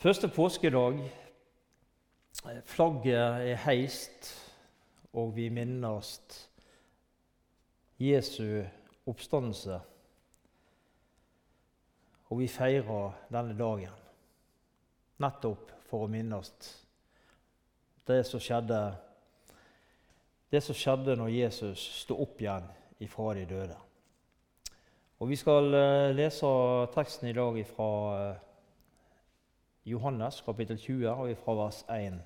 Første påskedag. Flagget er heist, og vi minnes Jesu oppstandelse. Og vi feirer denne dagen nettopp for å minnes det som skjedde det som skjedde når Jesus sto opp igjen ifra de døde. Og Vi skal eh, lese teksten i dag fra eh, Johannes kapittel 20 og fra vers 1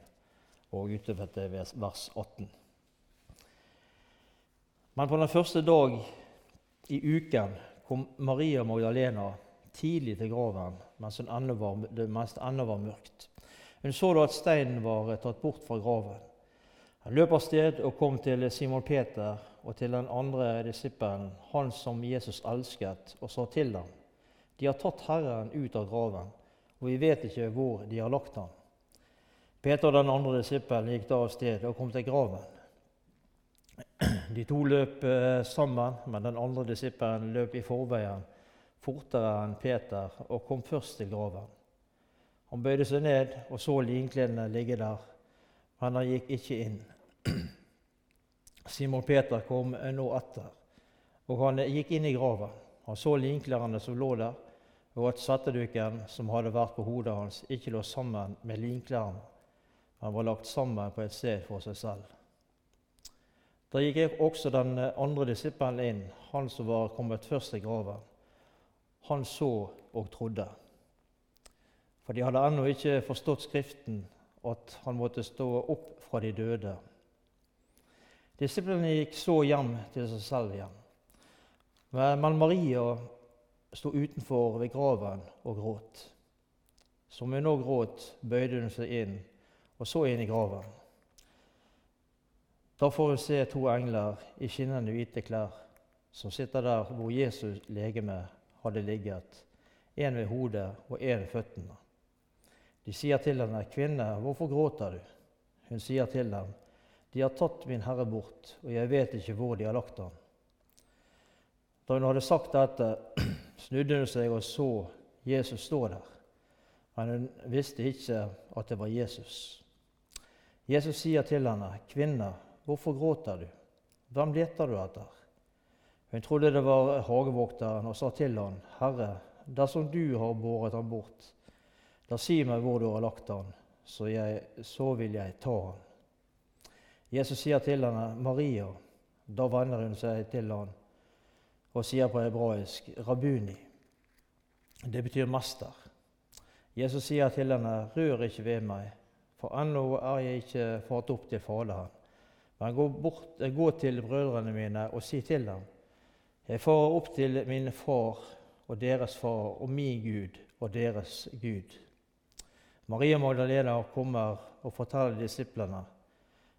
og utover til vers 18. Men på den første dag i uken kom Maria Magdalena tidlig til graven mens, det ennå var mørkt. Hun så da at steinen var tatt bort fra graven. Han løp av sted og kom til Simon Peter og til den andre disippelen, han som Jesus elsket, og sa til dem.: De har tatt Herren ut av graven, og vi vet ikke hvor de har lagt ham. Peter den andre disippelen gikk da av sted og kom til graven. De to løp eh, sammen, men den andre disippelen løp i forveien fortere enn Peter og kom først til graven. Han bøyde seg ned og så linkledene ligge der, men han gikk ikke inn. Simon Peter kom nå etter, og han gikk inn i graven. Han så linklærne som lå der, og at svetteduken som hadde vært på hodet hans, ikke lå sammen med linklærne, men var lagt sammen på et sted for seg selv. Da gikk også den andre disippelen inn, han som var kommet først til graven. Han så og trodde. For de hadde ennå ikke forstått Skriften, at han måtte stå opp fra de døde. Disiplene gikk så hjem til seg selv igjen. Men Maria sto utenfor ved graven og gråt. Som hun nå gråt, bøyde hun seg inn og så inn i graven. Da får hun se to engler i skinnende hvite klær som sitter der hvor Jesus' legeme hadde ligget, en ved hodet og en ved føttene. De sier til henne, 'Kvinne, hvorfor gråter du?' Hun sier til dem, de har tatt min Herre bort, og jeg vet ikke hvor de har lagt ham. Da hun hadde sagt dette, snudde hun seg og så Jesus stå der, men hun visste ikke at det var Jesus. Jesus sier til henne, 'Kvinne, hvorfor gråter du? Hvem leter du etter?' Hun trodde det var hagevokteren og sa til han, 'Herre, dersom du har båret ham bort, da si meg hvor du har lagt ham, så, så vil jeg ta ham.' Jesus sier til henne 'Maria'. Da vender hun seg til ham og sier på hebraisk 'Rabuni'. Det betyr master. Jesus sier til henne 'Rør ikke ved meg, for ennå er jeg ikke fart opp til Faderen.' Men gå, bort, gå til brødrene mine og si til dem:" Jeg farer opp til min far og deres far og min Gud og deres Gud. Maria Magdalena kommer og forteller disiplene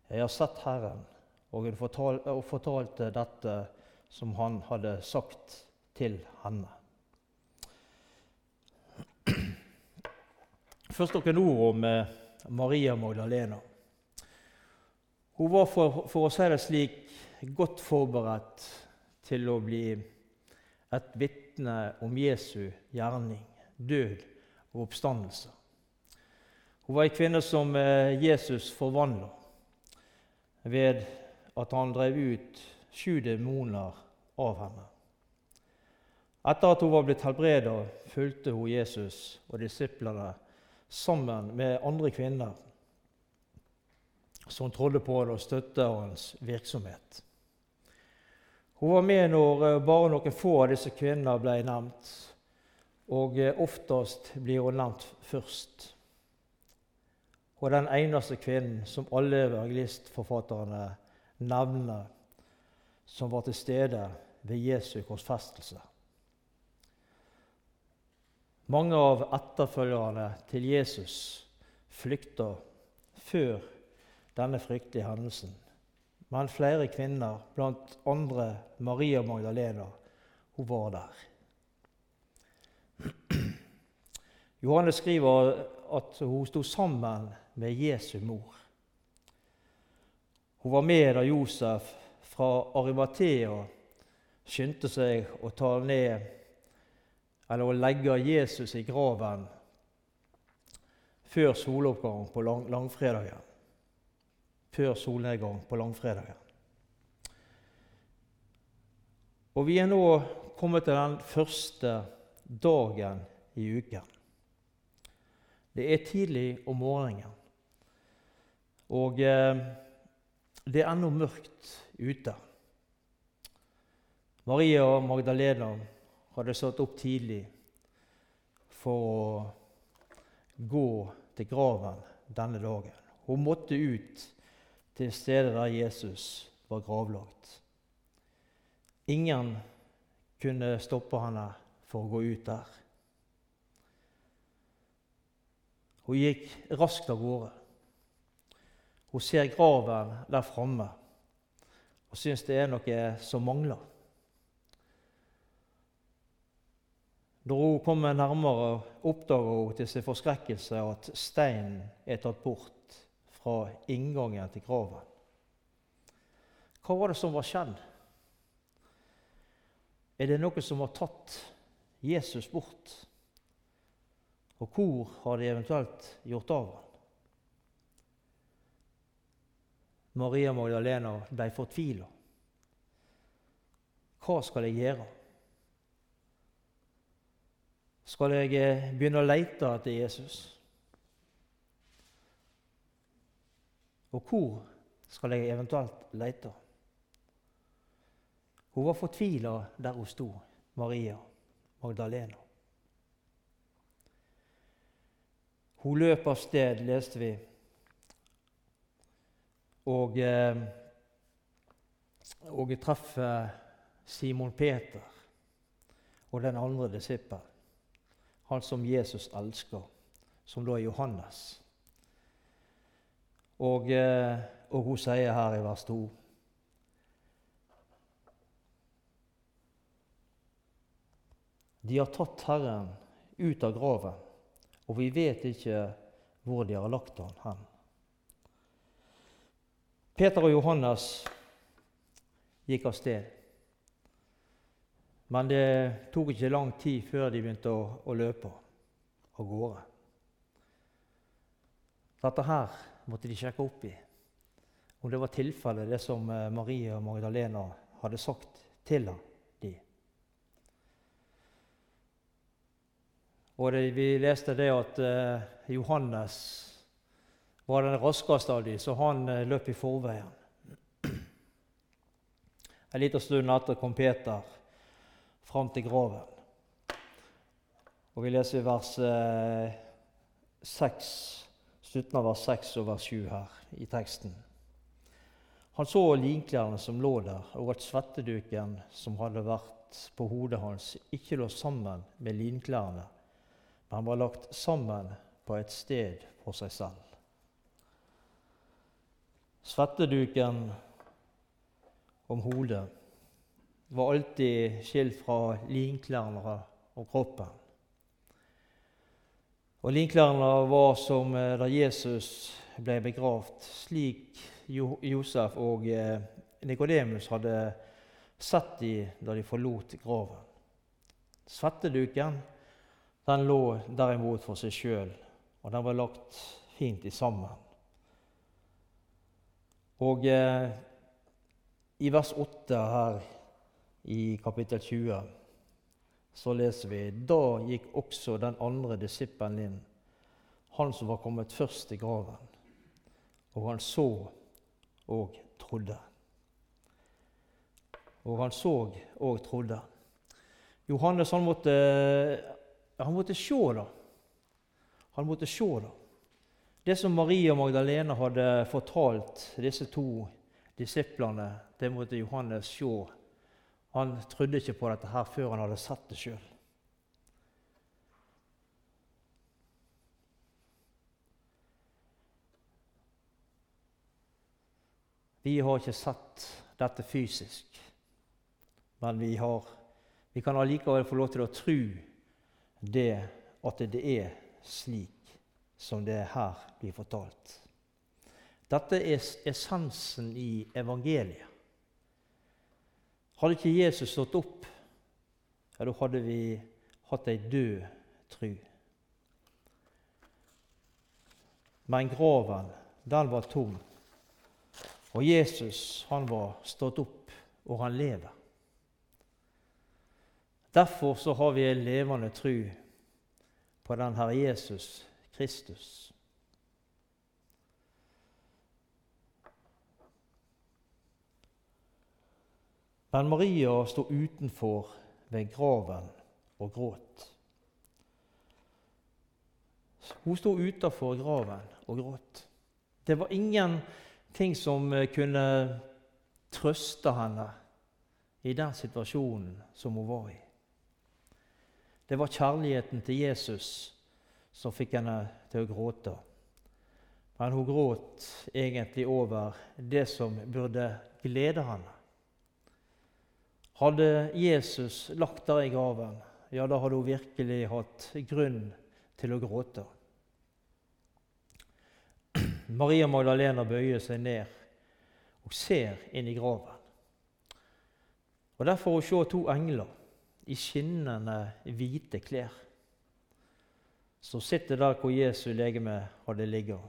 'Jeg har sett Herren', og hun fortalte dette som han hadde sagt til henne. Først noen ord om eh, Maria Magdalena. Hun var, for, for, å si det slik, godt forberedt til å bli et vitne om Jesu gjerning, død og oppstandelse. Hun var ei kvinne som eh, Jesus forvandla ved at han drev ut sju demoner av henne. Etter at hun var blitt helbredet, fulgte hun Jesus og disiplene sammen med andre kvinner som trodde på det og støttet hans virksomhet. Hun var med når eh, bare noen få av disse kvinnene ble nevnt, og eh, oftest blir hun nevnt først Hun er den eneste kvinnen som alle evangelistforfatterne nevner som var til stede ved Jesu korsfestelse. Mange av etterfølgerne til Jesus flykta før denne fryktelige hendelsen. Men flere kvinner, blant andre Maria Magdalena, hun var der. Johannes skriver at hun sto sammen med Jesu mor. Hun var med da Josef fra Arimathea skyndte seg å ta ned eller å legge Jesus i graven før soloppgang på lang langfredagen. Før solnedgang på langfredagen. Og vi er nå kommet til den første dagen i uken. Det er tidlig om morgenen, og eh, det er ennå mørkt ute. Maria og Magdalena hadde stått opp tidlig for å gå til graven denne dagen. Hun måtte ut til stedet der Jesus var gravlagt. Ingen kunne stoppe henne for å gå ut der. Hun gikk raskt av gårde. Hun ser graven der framme og syns det er noe som mangler. Når hun kommer nærmere, oppdager hun til sin forskrekkelse at steinen er tatt bort fra inngangen til graven. Hva var det som var skjedd? Er det noe som har tatt Jesus bort? Og hvor har de eventuelt gjort av ham? Maria Magdalena ble fortvila. Hva skal jeg gjøre? skal jeg eh, begynne å lete etter Jesus. Og hvor skal jeg eventuelt lete? Hun var fortvila der hun sto, Maria Magdalena. Hun løp av sted, leste vi, og, eh, og treffer Simon Peter og den andre disippelen han som Jesus elsker, som da er Johannes. Og, eh, og hun sier her i vers 2 De har tatt Herren ut av graven, og vi vet ikke hvor de har lagt han hen. Peter og Johannes gikk av sted. Men det tok ikke lang tid før de begynte å, å løpe av gårde. Dette her måtte de sjekke opp i, om det var tilfellet, det som eh, Marie og Magdalena hadde sagt til ham. Og det, Vi leste det at eh, Johannes var den raskeste av dem, så han eh, løp i forveien. En liten stund etter kom Peter fram til graven. Og Vi leser i vers 6, eh, slutten av vers 6 og vers 7 her i teksten. Han så linklærne som lå der, og at svetteduken som hadde vært på hodet hans, ikke lå sammen med linklærne, men var lagt sammen på et sted for seg selv. Svetteduken om hodet var alltid skilt fra linklærne og kroppen. Og Linklærne var som eh, da Jesus ble begravd, slik Josef og eh, Nikodemus hadde sett de da de forlot graven. Svetteduken den lå derimot for seg sjøl, og den var lagt fint i sammen. Og eh, i vers 8 her i kapittel 20, så leser vi Da gikk også den andre disippelen inn, han som var kommet først til graven. Og han så og trodde. Og han så og trodde. Johannes han måtte, han måtte se, da. Han måtte se, da. Det som Maria Magdalena hadde fortalt disse to disiplene, det måtte Johannes se han trodde ikke på dette her før han hadde sett det sjøl. Vi har ikke sett dette fysisk, men vi, har, vi kan allikevel få lov til å tro det at det er slik som det her blir fortalt. Dette er essensen i evangeliet. Hadde ikke Jesus stått opp, ja, da hadde vi hatt ei død tru. men graven, den var tom. Og Jesus, han var stått opp, og han lever. Derfor så har vi en levende tru på den Herre Jesus Kristus. Men Maria sto utenfor ved graven og gråt. Hun sto utenfor graven og gråt. Det var ingenting som eh, kunne trøste henne i den situasjonen som hun var i. Det var kjærligheten til Jesus som fikk henne til å gråte. Men hun gråt egentlig over det som burde glede henne. Hadde Jesus lagt der i graven, ja, da hadde hun virkelig hatt grunn til å gråte. Maria Magdalena bøyer seg ned og ser inn i graven. Og Der får hun se to engler i skinnende hvite klær, som sitter der hvor Jesu legeme hadde ligget.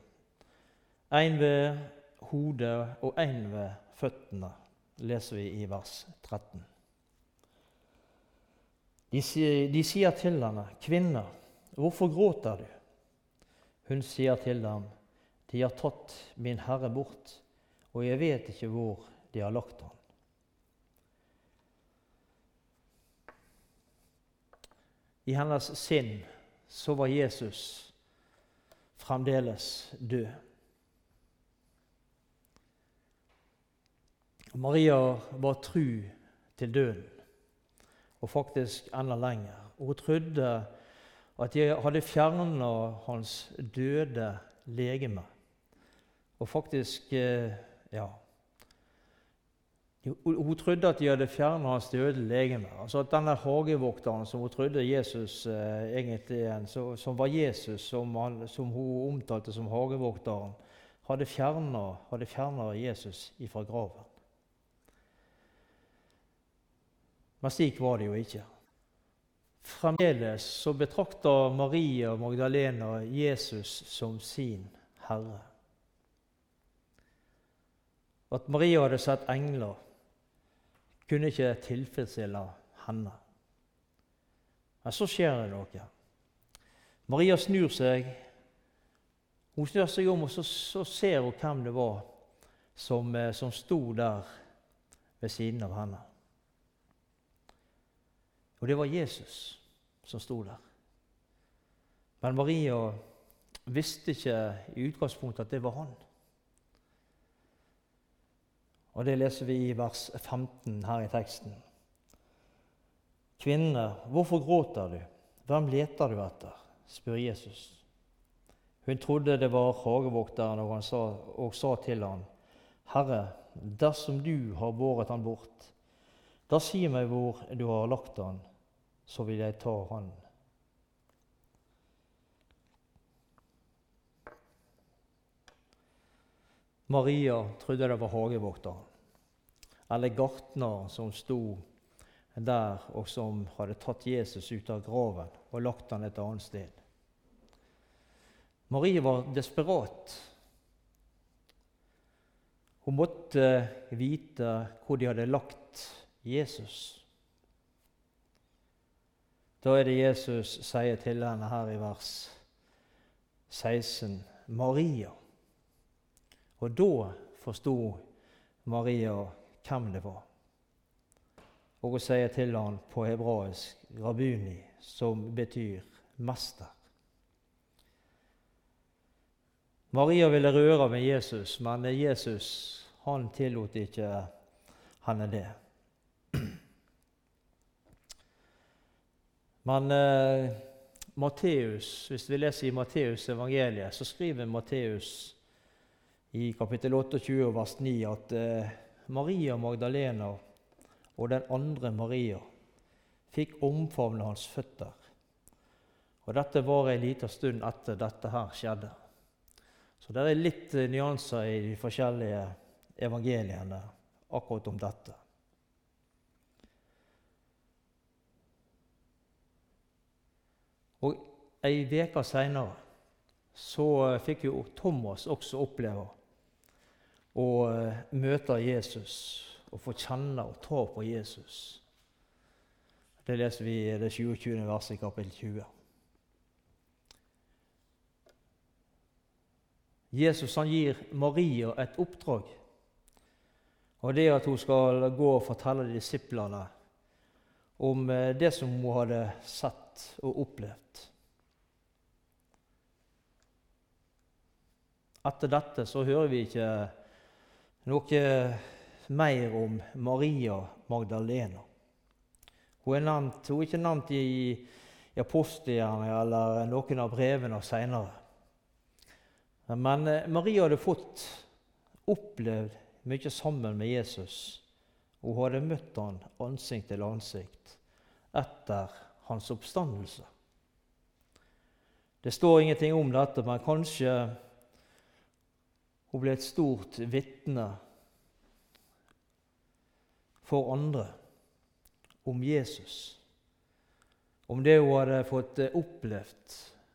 En ved hodet og en ved føttene, leser vi i vers 13. De sier, de sier til henne, 'Kvinne, hvorfor gråter du?' Hun sier til dem, 'De har tatt min Herre bort, og jeg vet ikke hvor de har lagt ham.' I hennes sinn så var Jesus fremdeles død. Maria var tru til døden, og faktisk enda lenger. Hun trodde at de hadde fjerna hans døde legeme. Og faktisk eh, ja, hun trodde at de hadde fjernet hans døde legeme. Altså at denne hagevokteren som hun trodde Jesus eh, egentlig så, som var Jesus, som, han, som, hun omtalte som hagevokteren, hadde fjernet Jesus ifra graven. Men slik var det jo ikke. Fremdeles så betrakter Maria Magdalena Jesus som sin herre. At Maria hadde sett engler kunne ikke tilfredsstille henne. Men så skjer det noe. Maria snur seg. Hun snur seg om, og så, så ser hun hvem det var som, eh, som sto der ved siden av henne. Og det var Jesus som sto der. Men Maria visste ikke i utgangspunktet at det var han. Og Det leser vi i vers 15 her i teksten. Kvinne, hvorfor gråter du? Hvem leter du etter? spør Jesus. Hun trodde det var hagevokteren og, og sa til ham, Herre, dersom du har båret han bort, da si meg hvor du har lagt han, så vil jeg ta han. Maria trodde det var hagevokteren, eller gartneren som sto der, og som hadde tatt Jesus ut av graven og lagt han et annet sted. Marie var desperat. Hun måtte vite hvor de hadde lagt Jesus. Da er det Jesus sier til henne her i vers 16 Maria. Og da forsto Maria hvem det var. Og hun sier til han på hebraisk 'rabuni', som betyr mester. Maria ville røre med Jesus, men Jesus han tillot ikke henne det. Men eh, Matteus, hvis vi leser i Matteus evangeliet, så skriver Matteus i kapittel 28 vers 9 at eh, Maria Magdalena og den andre Maria fikk omfavne hans føtter. Og Dette var en liten stund etter dette her skjedde. Så det er litt eh, nyanser i de forskjellige evangeliene akkurat om dette. Og Ei uke seinere så fikk jo Thomas også oppleve å møte Jesus og få kjenne og ta på Jesus. Det leser vi i det 27. verset i kapittel 20. Jesus han gir Maria et oppdrag. Og det at hun skal gå og fortelle disiplene om eh, det som hun hadde sett og opplevd. Etter dette så hører vi ikke noe mer om Maria Magdalena. Hun er, nevnt, hun er ikke nevnt i, i apostelgjerningene eller noen av brevene senere. Men eh, Maria hadde fått opplevd mye sammen med Jesus. Hun hadde møtt han ansikt til ansikt etter hans oppstandelse. Det står ingenting om dette, men kanskje hun ble et stort vitne for andre om Jesus, om det hun hadde fått opplevd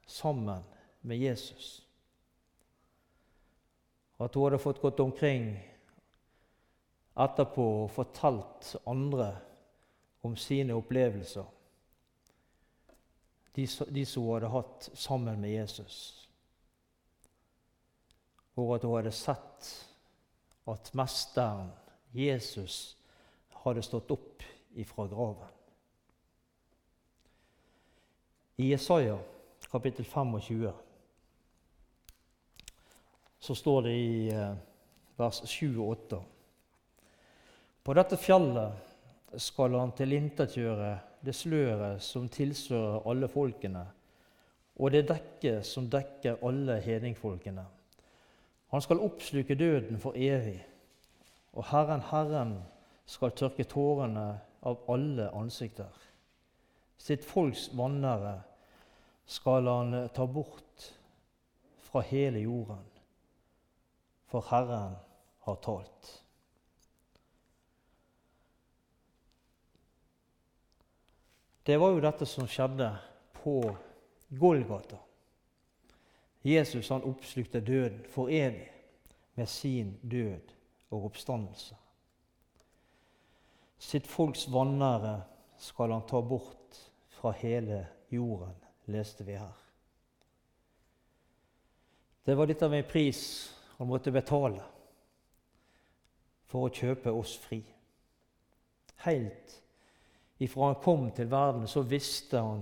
sammen med Jesus. At hun hadde fått gått omkring etterpå og fortalt andre om sine opplevelser, de, de som hun hadde hatt sammen med Jesus. Og at hun hadde sett at Mesteren, Jesus, hadde stått opp ifra graven. I Jesaja kapittel 25 så står det i eh, vers 7 og 8 På dette fjellet skal han tilintetgjøre det sløret som tilsører alle folkene, og det dekket som dekker alle hedningfolkene. Han skal oppsluke døden for evig, og Herren, Herren, skal tørke tårene av alle ansikter. Sitt folks vannere skal han ta bort fra hele jorden for Herren har talt. Det var jo dette som skjedde på Golgata. Jesus han oppslukte døden for evig med sin død og oppstandelse. Sitt folks vanære skal han ta bort fra hele jorden, leste vi her. Det var litt av en pris han måtte betale for å kjøpe oss fri. Helt ifra han kom til verden, så visste han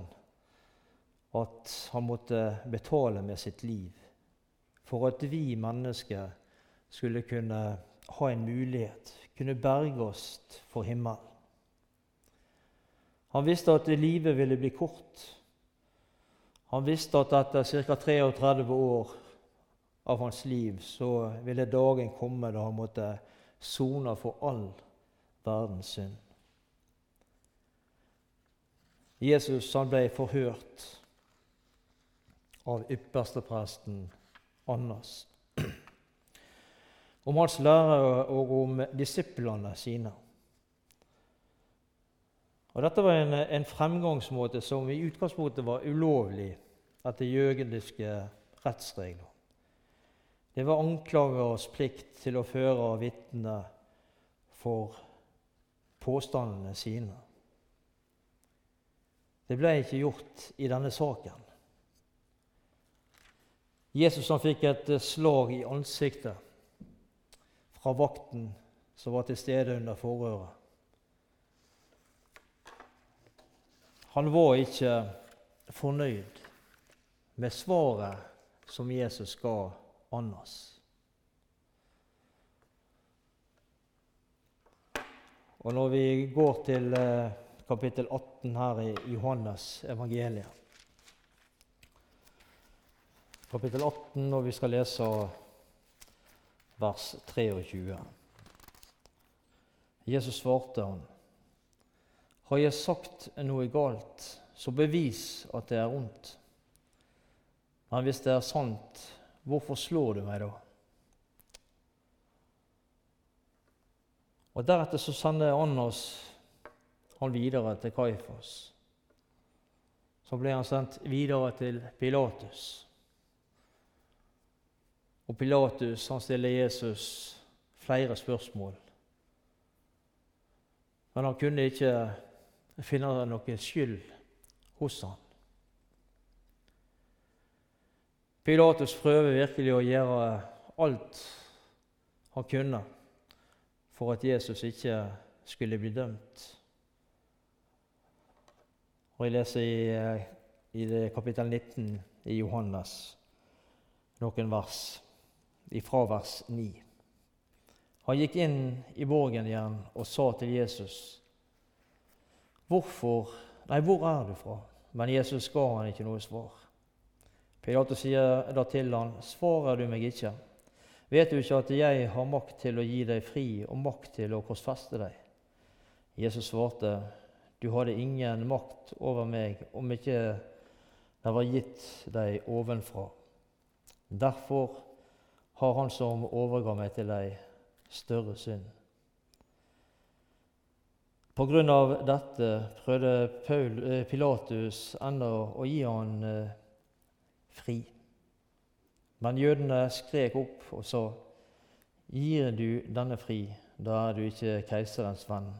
at han måtte betale med sitt liv for at vi mennesker skulle kunne ha en mulighet, kunne berge oss for himmelen. Han visste at livet ville bli kort. Han visste at etter ca. 33 år av hans liv, så ville dagen komme da han måtte sone for all verdens synd. Jesus han ble forhørt av ypperstepresten Annas om hans lærere og om disiplene sine. Og Dette var en, en fremgangsmåte som i utgangspunktet var ulovlig etter jødiske rettsregler. Det var anklagers plikt til å føre vitne for påstandene sine. Det ble ikke gjort i denne saken. Jesus han fikk et slag i ansiktet fra vakten som var til stede under forhøret. Han var ikke fornøyd med svaret som Jesus ga Annas. Og når vi går til eh, kapittel 18 her i Johannes evangeliet Kapittel 18, og vi skal lese vers 23. Jesus svarte han. Har jeg sagt noe galt, så bevis at det er ondt. Men hvis det er sant, Hvorfor slår du meg da? Og Deretter så sender Annas han videre til Kaifas. Så ble han sendt videre til Pilatus. Og Pilatus han stiller Jesus flere spørsmål. Men han kunne ikke finne noen skyld hos han. Pilatus prøver virkelig å gjøre alt han kunne for at Jesus ikke skulle bli dømt. Og Jeg leser i, i kapittel 19 i Johannes noen vers, ifra vers 9. Han gikk inn i borgen igjen og sa til Jesus, 'Hvorfor Nei, hvor er du fra?' Men Jesus ga han ikke noe svar. Pilatus sier da til han, 'Svarer du meg ikke?' Vet du ikke at jeg har makt til å gi deg fri og makt til å korsfeste deg? Jesus svarte, du hadde ingen makt over meg om ikke det var gitt deg ovenfra. Derfor har han som overga meg til deg, større synd. På grunn av dette prøvde Paul, eh, Pilatus ennå å gi han eh, fri. Men jødene skrek opp og sa, Gir du denne fri, da er du ikke keiserens venn.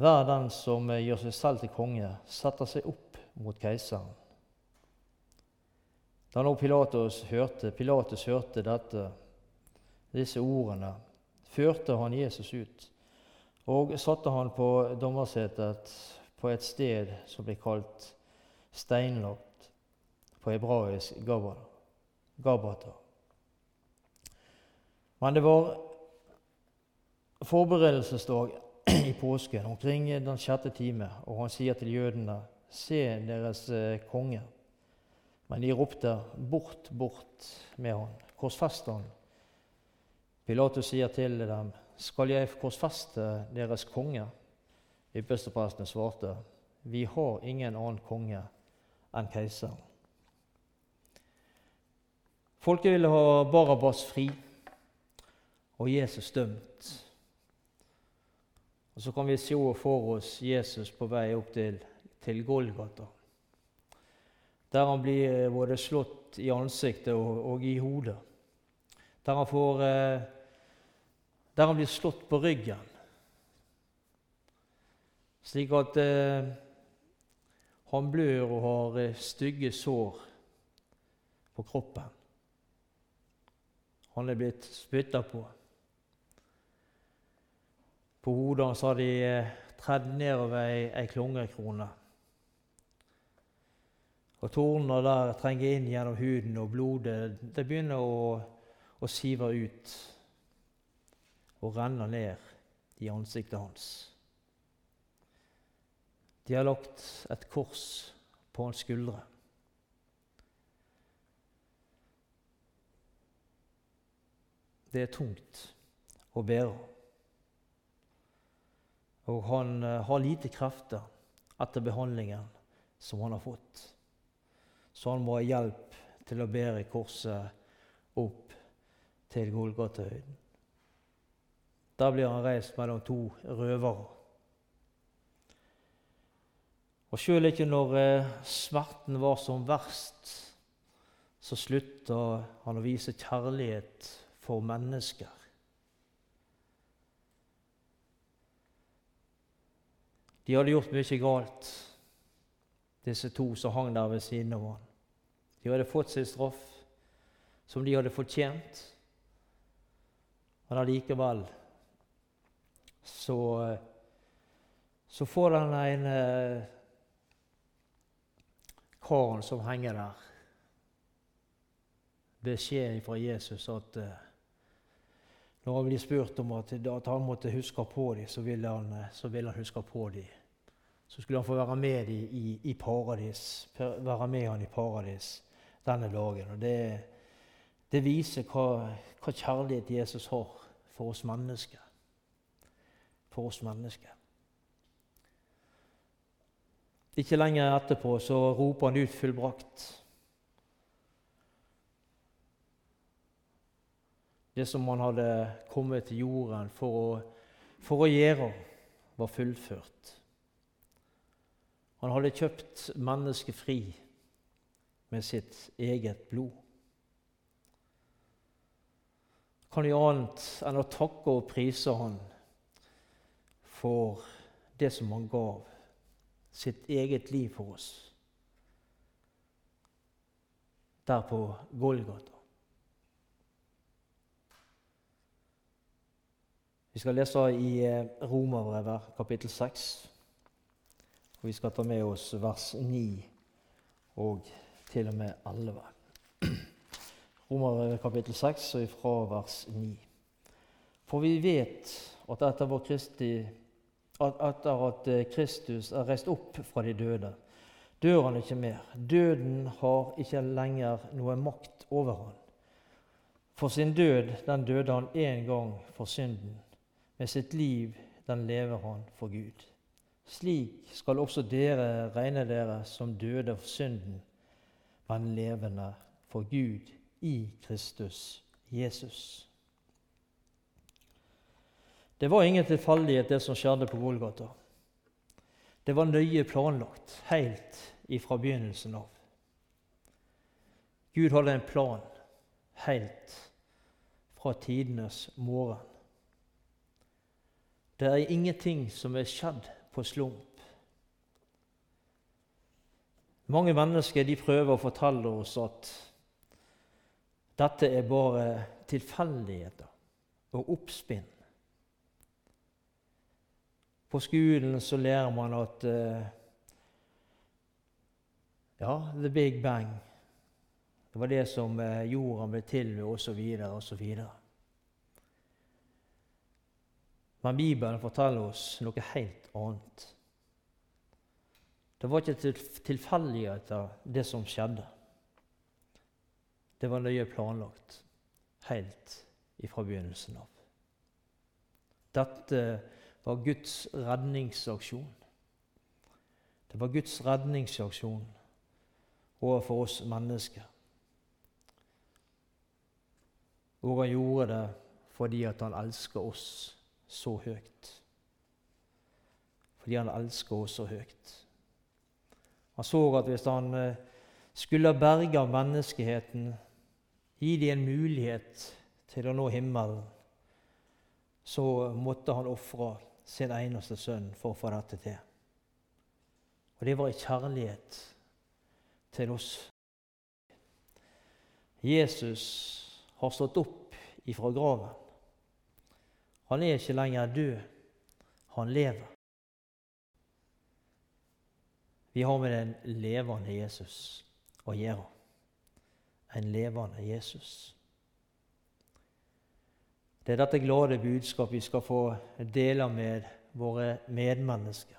Hver den som gjør seg selv til konge, setter seg opp mot keiseren. Da nå Pilatus hørte, Pilatus hørte dette, disse ordene, førte han Jesus ut og satte han på dommersetet på et sted som ble kalt steinlagt, på hebraisk. Gabata. Men det var forberedelsesdag i påsken, omkring den sjette time, og han sier til jødene, se deres eh, konge. Men de ropte, bort, bort med han, korsfest han. Pilatus sier til dem, skal jeg korsfeste deres konge? Ypperstepresten svarte, vi har ingen annen konge enn keiseren. Folket ville ha Barabas fri og Jesus dømt. Og Så kan vi se for oss Jesus på vei opp til, til Golgata, der han blir både slått i ansiktet og, og i hodet. Der han, får, eh, der han blir slått på ryggen, slik at eh, han blør og har eh, stygge sår på kroppen. Han er blitt spytta på. På hodet hans har de eh, tredd nedover ei, ei klungekrone. Og Tornene der trenger inn gjennom huden, og blodet det begynner å, å sive ut og renne ned i ansiktet hans. De har lagt et kors på hans skuldre. Det er tungt å bære. Og han eh, har lite krefter etter behandlingen som han har fått. Så han må ha hjelp til å bære korset opp til Golgatahøyden. Da blir han reist mellom to røvere. Og sjøl ikke når eh, smerten var som verst, så slutta han å vise kjærlighet for mennesker. De hadde gjort mye galt, disse to som hang der ved siden av ham. De hadde fått sin straff, som de hadde fortjent. Men allikevel så, så får den ene karen som henger der, beskjed fra Jesus at uh, når han blir spurt om at, at han måtte huske på dem, så ville han, så ville han huske på dem. Så skulle han få være med dem i, i paradis, være med han i paradis denne dagen. Og det, det viser hva, hva, kjærlighet Jesus har for oss mennesker. For oss mennesker. Ikke lenger etterpå så roper han ut 'fullbrakt'. Det som han hadde kommet til jorden for å, for å gjøre, var fullført. Han hadde kjøpt mennesket fri med sitt eget blod. kan gjøre annet enn å takke og prise Han for det som Han gav, sitt eget liv for oss der på Golgata. Vi skal lese i Romerbrevet kapittel 6. Og vi skal ta med oss vers 9 og til og med 11. Romerbrevet kapittel 6 og fra vers 9. For vi vet at etter, Kristi, at etter at eh, Kristus er reist opp fra de døde, dør han ikke mer. Døden har ikke lenger noe makt over han. For sin død den døde han én gang for synden. Med sitt liv den lever han for Gud. Slik skal også dere regne dere som døde for synden, men levende for Gud i Kristus Jesus. Det var ingen tilfeldighet, det som skjedde på Golgata. Det var nøye planlagt helt ifra begynnelsen av. Gud hadde en plan helt fra tidenes morgen. Det er ingenting som er skjedd på slump. Mange mennesker de prøver å fortelle oss at dette er bare tilfeldigheter og oppspinn. På skolen så lærer man at uh, ja, the big bang. Det var det som uh, jorda ble til ved, osv., osv. Men Bibelen forteller oss noe helt annet. Det var ikke tilfeldigheter, det som skjedde. Det var nøye planlagt helt ifra begynnelsen av. Dette var Guds redningsaksjon. Det var Guds redningsaksjon overfor oss mennesker. Og han gjorde det fordi at han elsker oss så høyt. Fordi han elsker oss så høyt. Han så at hvis han eh, skulle berge menneskeheten Gi dem en mulighet til å nå himmelen. Så måtte han ofre sin eneste sønn for å få dette til. Og det var i kjærlighet til oss. Jesus har stått opp ifra graven. Han er ikke lenger død. Han lever. Vi har med den levende Jesus å gjøre en levende Jesus. Det er dette glade budskap vi skal få dele med våre medmennesker.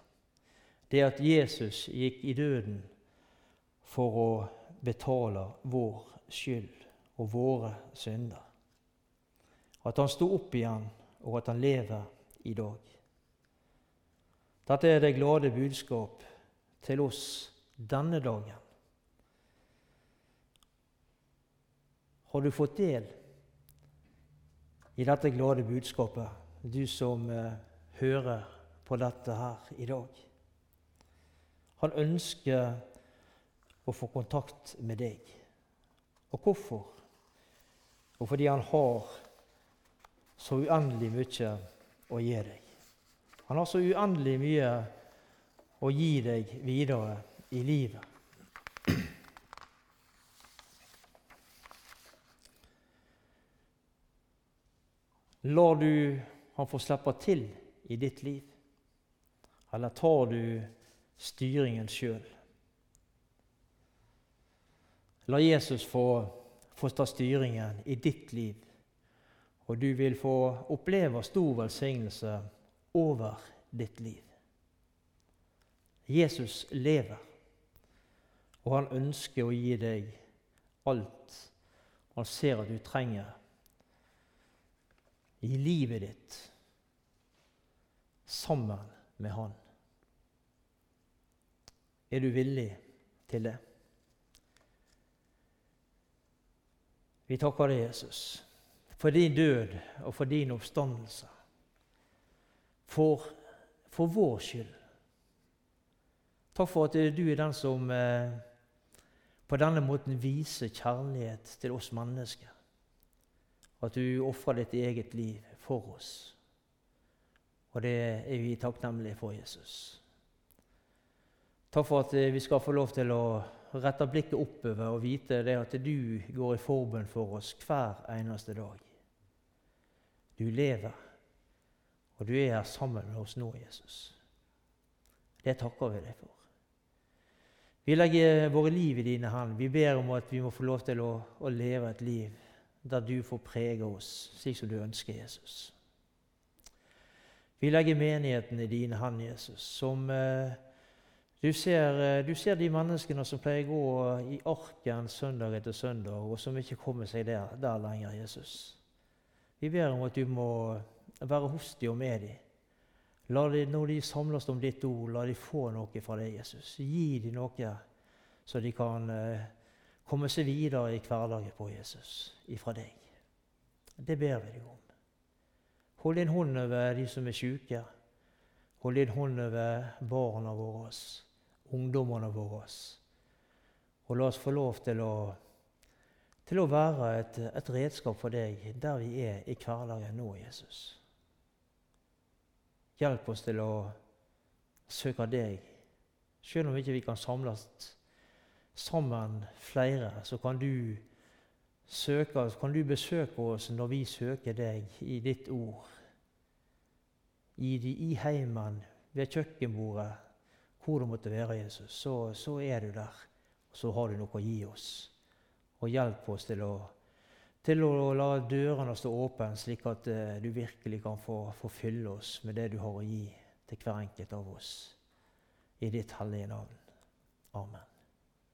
Det at Jesus gikk i døden for å betale vår skyld og våre synder. At han sto opp igjen, og at han lever i dag. Dette er det glade budskap til oss denne dagen. Har du fått del i dette glade budskapet, du som eh, hører på dette her i dag? Han ønsker å få kontakt med deg. Og hvorfor? Og fordi han har så uendelig mye å gi deg. Han har så uendelig mye å gi deg videre i livet. Lar du han få slippe til i ditt liv, eller tar du styringen sjøl? La Jesus få, få ta styringen i ditt liv, og du vil få oppleve stor velsignelse over ditt liv. Jesus lever, og han ønsker å gi deg alt han ser at du trenger i livet ditt sammen med Han. Er du villig til det? Vi takker deg, Jesus, for din død og for din oppstandelse. For, for vår skyld. Takk for at du er den som eh, på denne måten viser kjærlighet til oss mennesker. at du ofrer ditt eget liv for oss. Og det er vi takknemlige for, Jesus. Takk for at eh, vi skal få lov til å rette blikket oppover og vite det at du går i forbønn for oss hver eneste dag. Du lever, og du er her sammen med oss nå, Jesus. Det takker vi deg for. Vi legger våre liv i dine hender. Vi ber om at vi må få lov til å, å leve et liv der du får prege oss slik som du ønsker, Jesus. Vi legger menigheten i dine hender, Jesus. Som eh, du, ser, eh, du ser de menneskene som pleier å gå i arken søndag etter søndag, og som ikke kommer seg der, der lenger, Jesus. Vi ber om at du må være hos dem og med dem. La de, når de samles om ditt ord, la de få noe fra deg, Jesus. Gi dem noe så de kan eh, komme seg videre i hverdagen på Jesus ifra deg. Det ber vi deg om. Hold din hånd over de som er syke. Hold din hånd over barna våre, ungdommene våre. Og la oss få lov til å, til å være et, et redskap for deg der vi er i hverdagen nå, Jesus. Hjelp oss til å søke deg. Selv om ikke vi kan samles sammen flere, så kan du, søke, kan du besøke oss når vi søker deg i ditt ord. I, i heimen, ved kjøkkenbordet, hvor det måtte være, Jesus, så, så er du der. Og så har du noe å gi oss. Og hjelp oss til å til å la dørene stå åpne, slik at uh, du virkelig kan få, få, fylle oss med det du har å gi til hver enkelt av oss. I ditt hellige navn. Amen.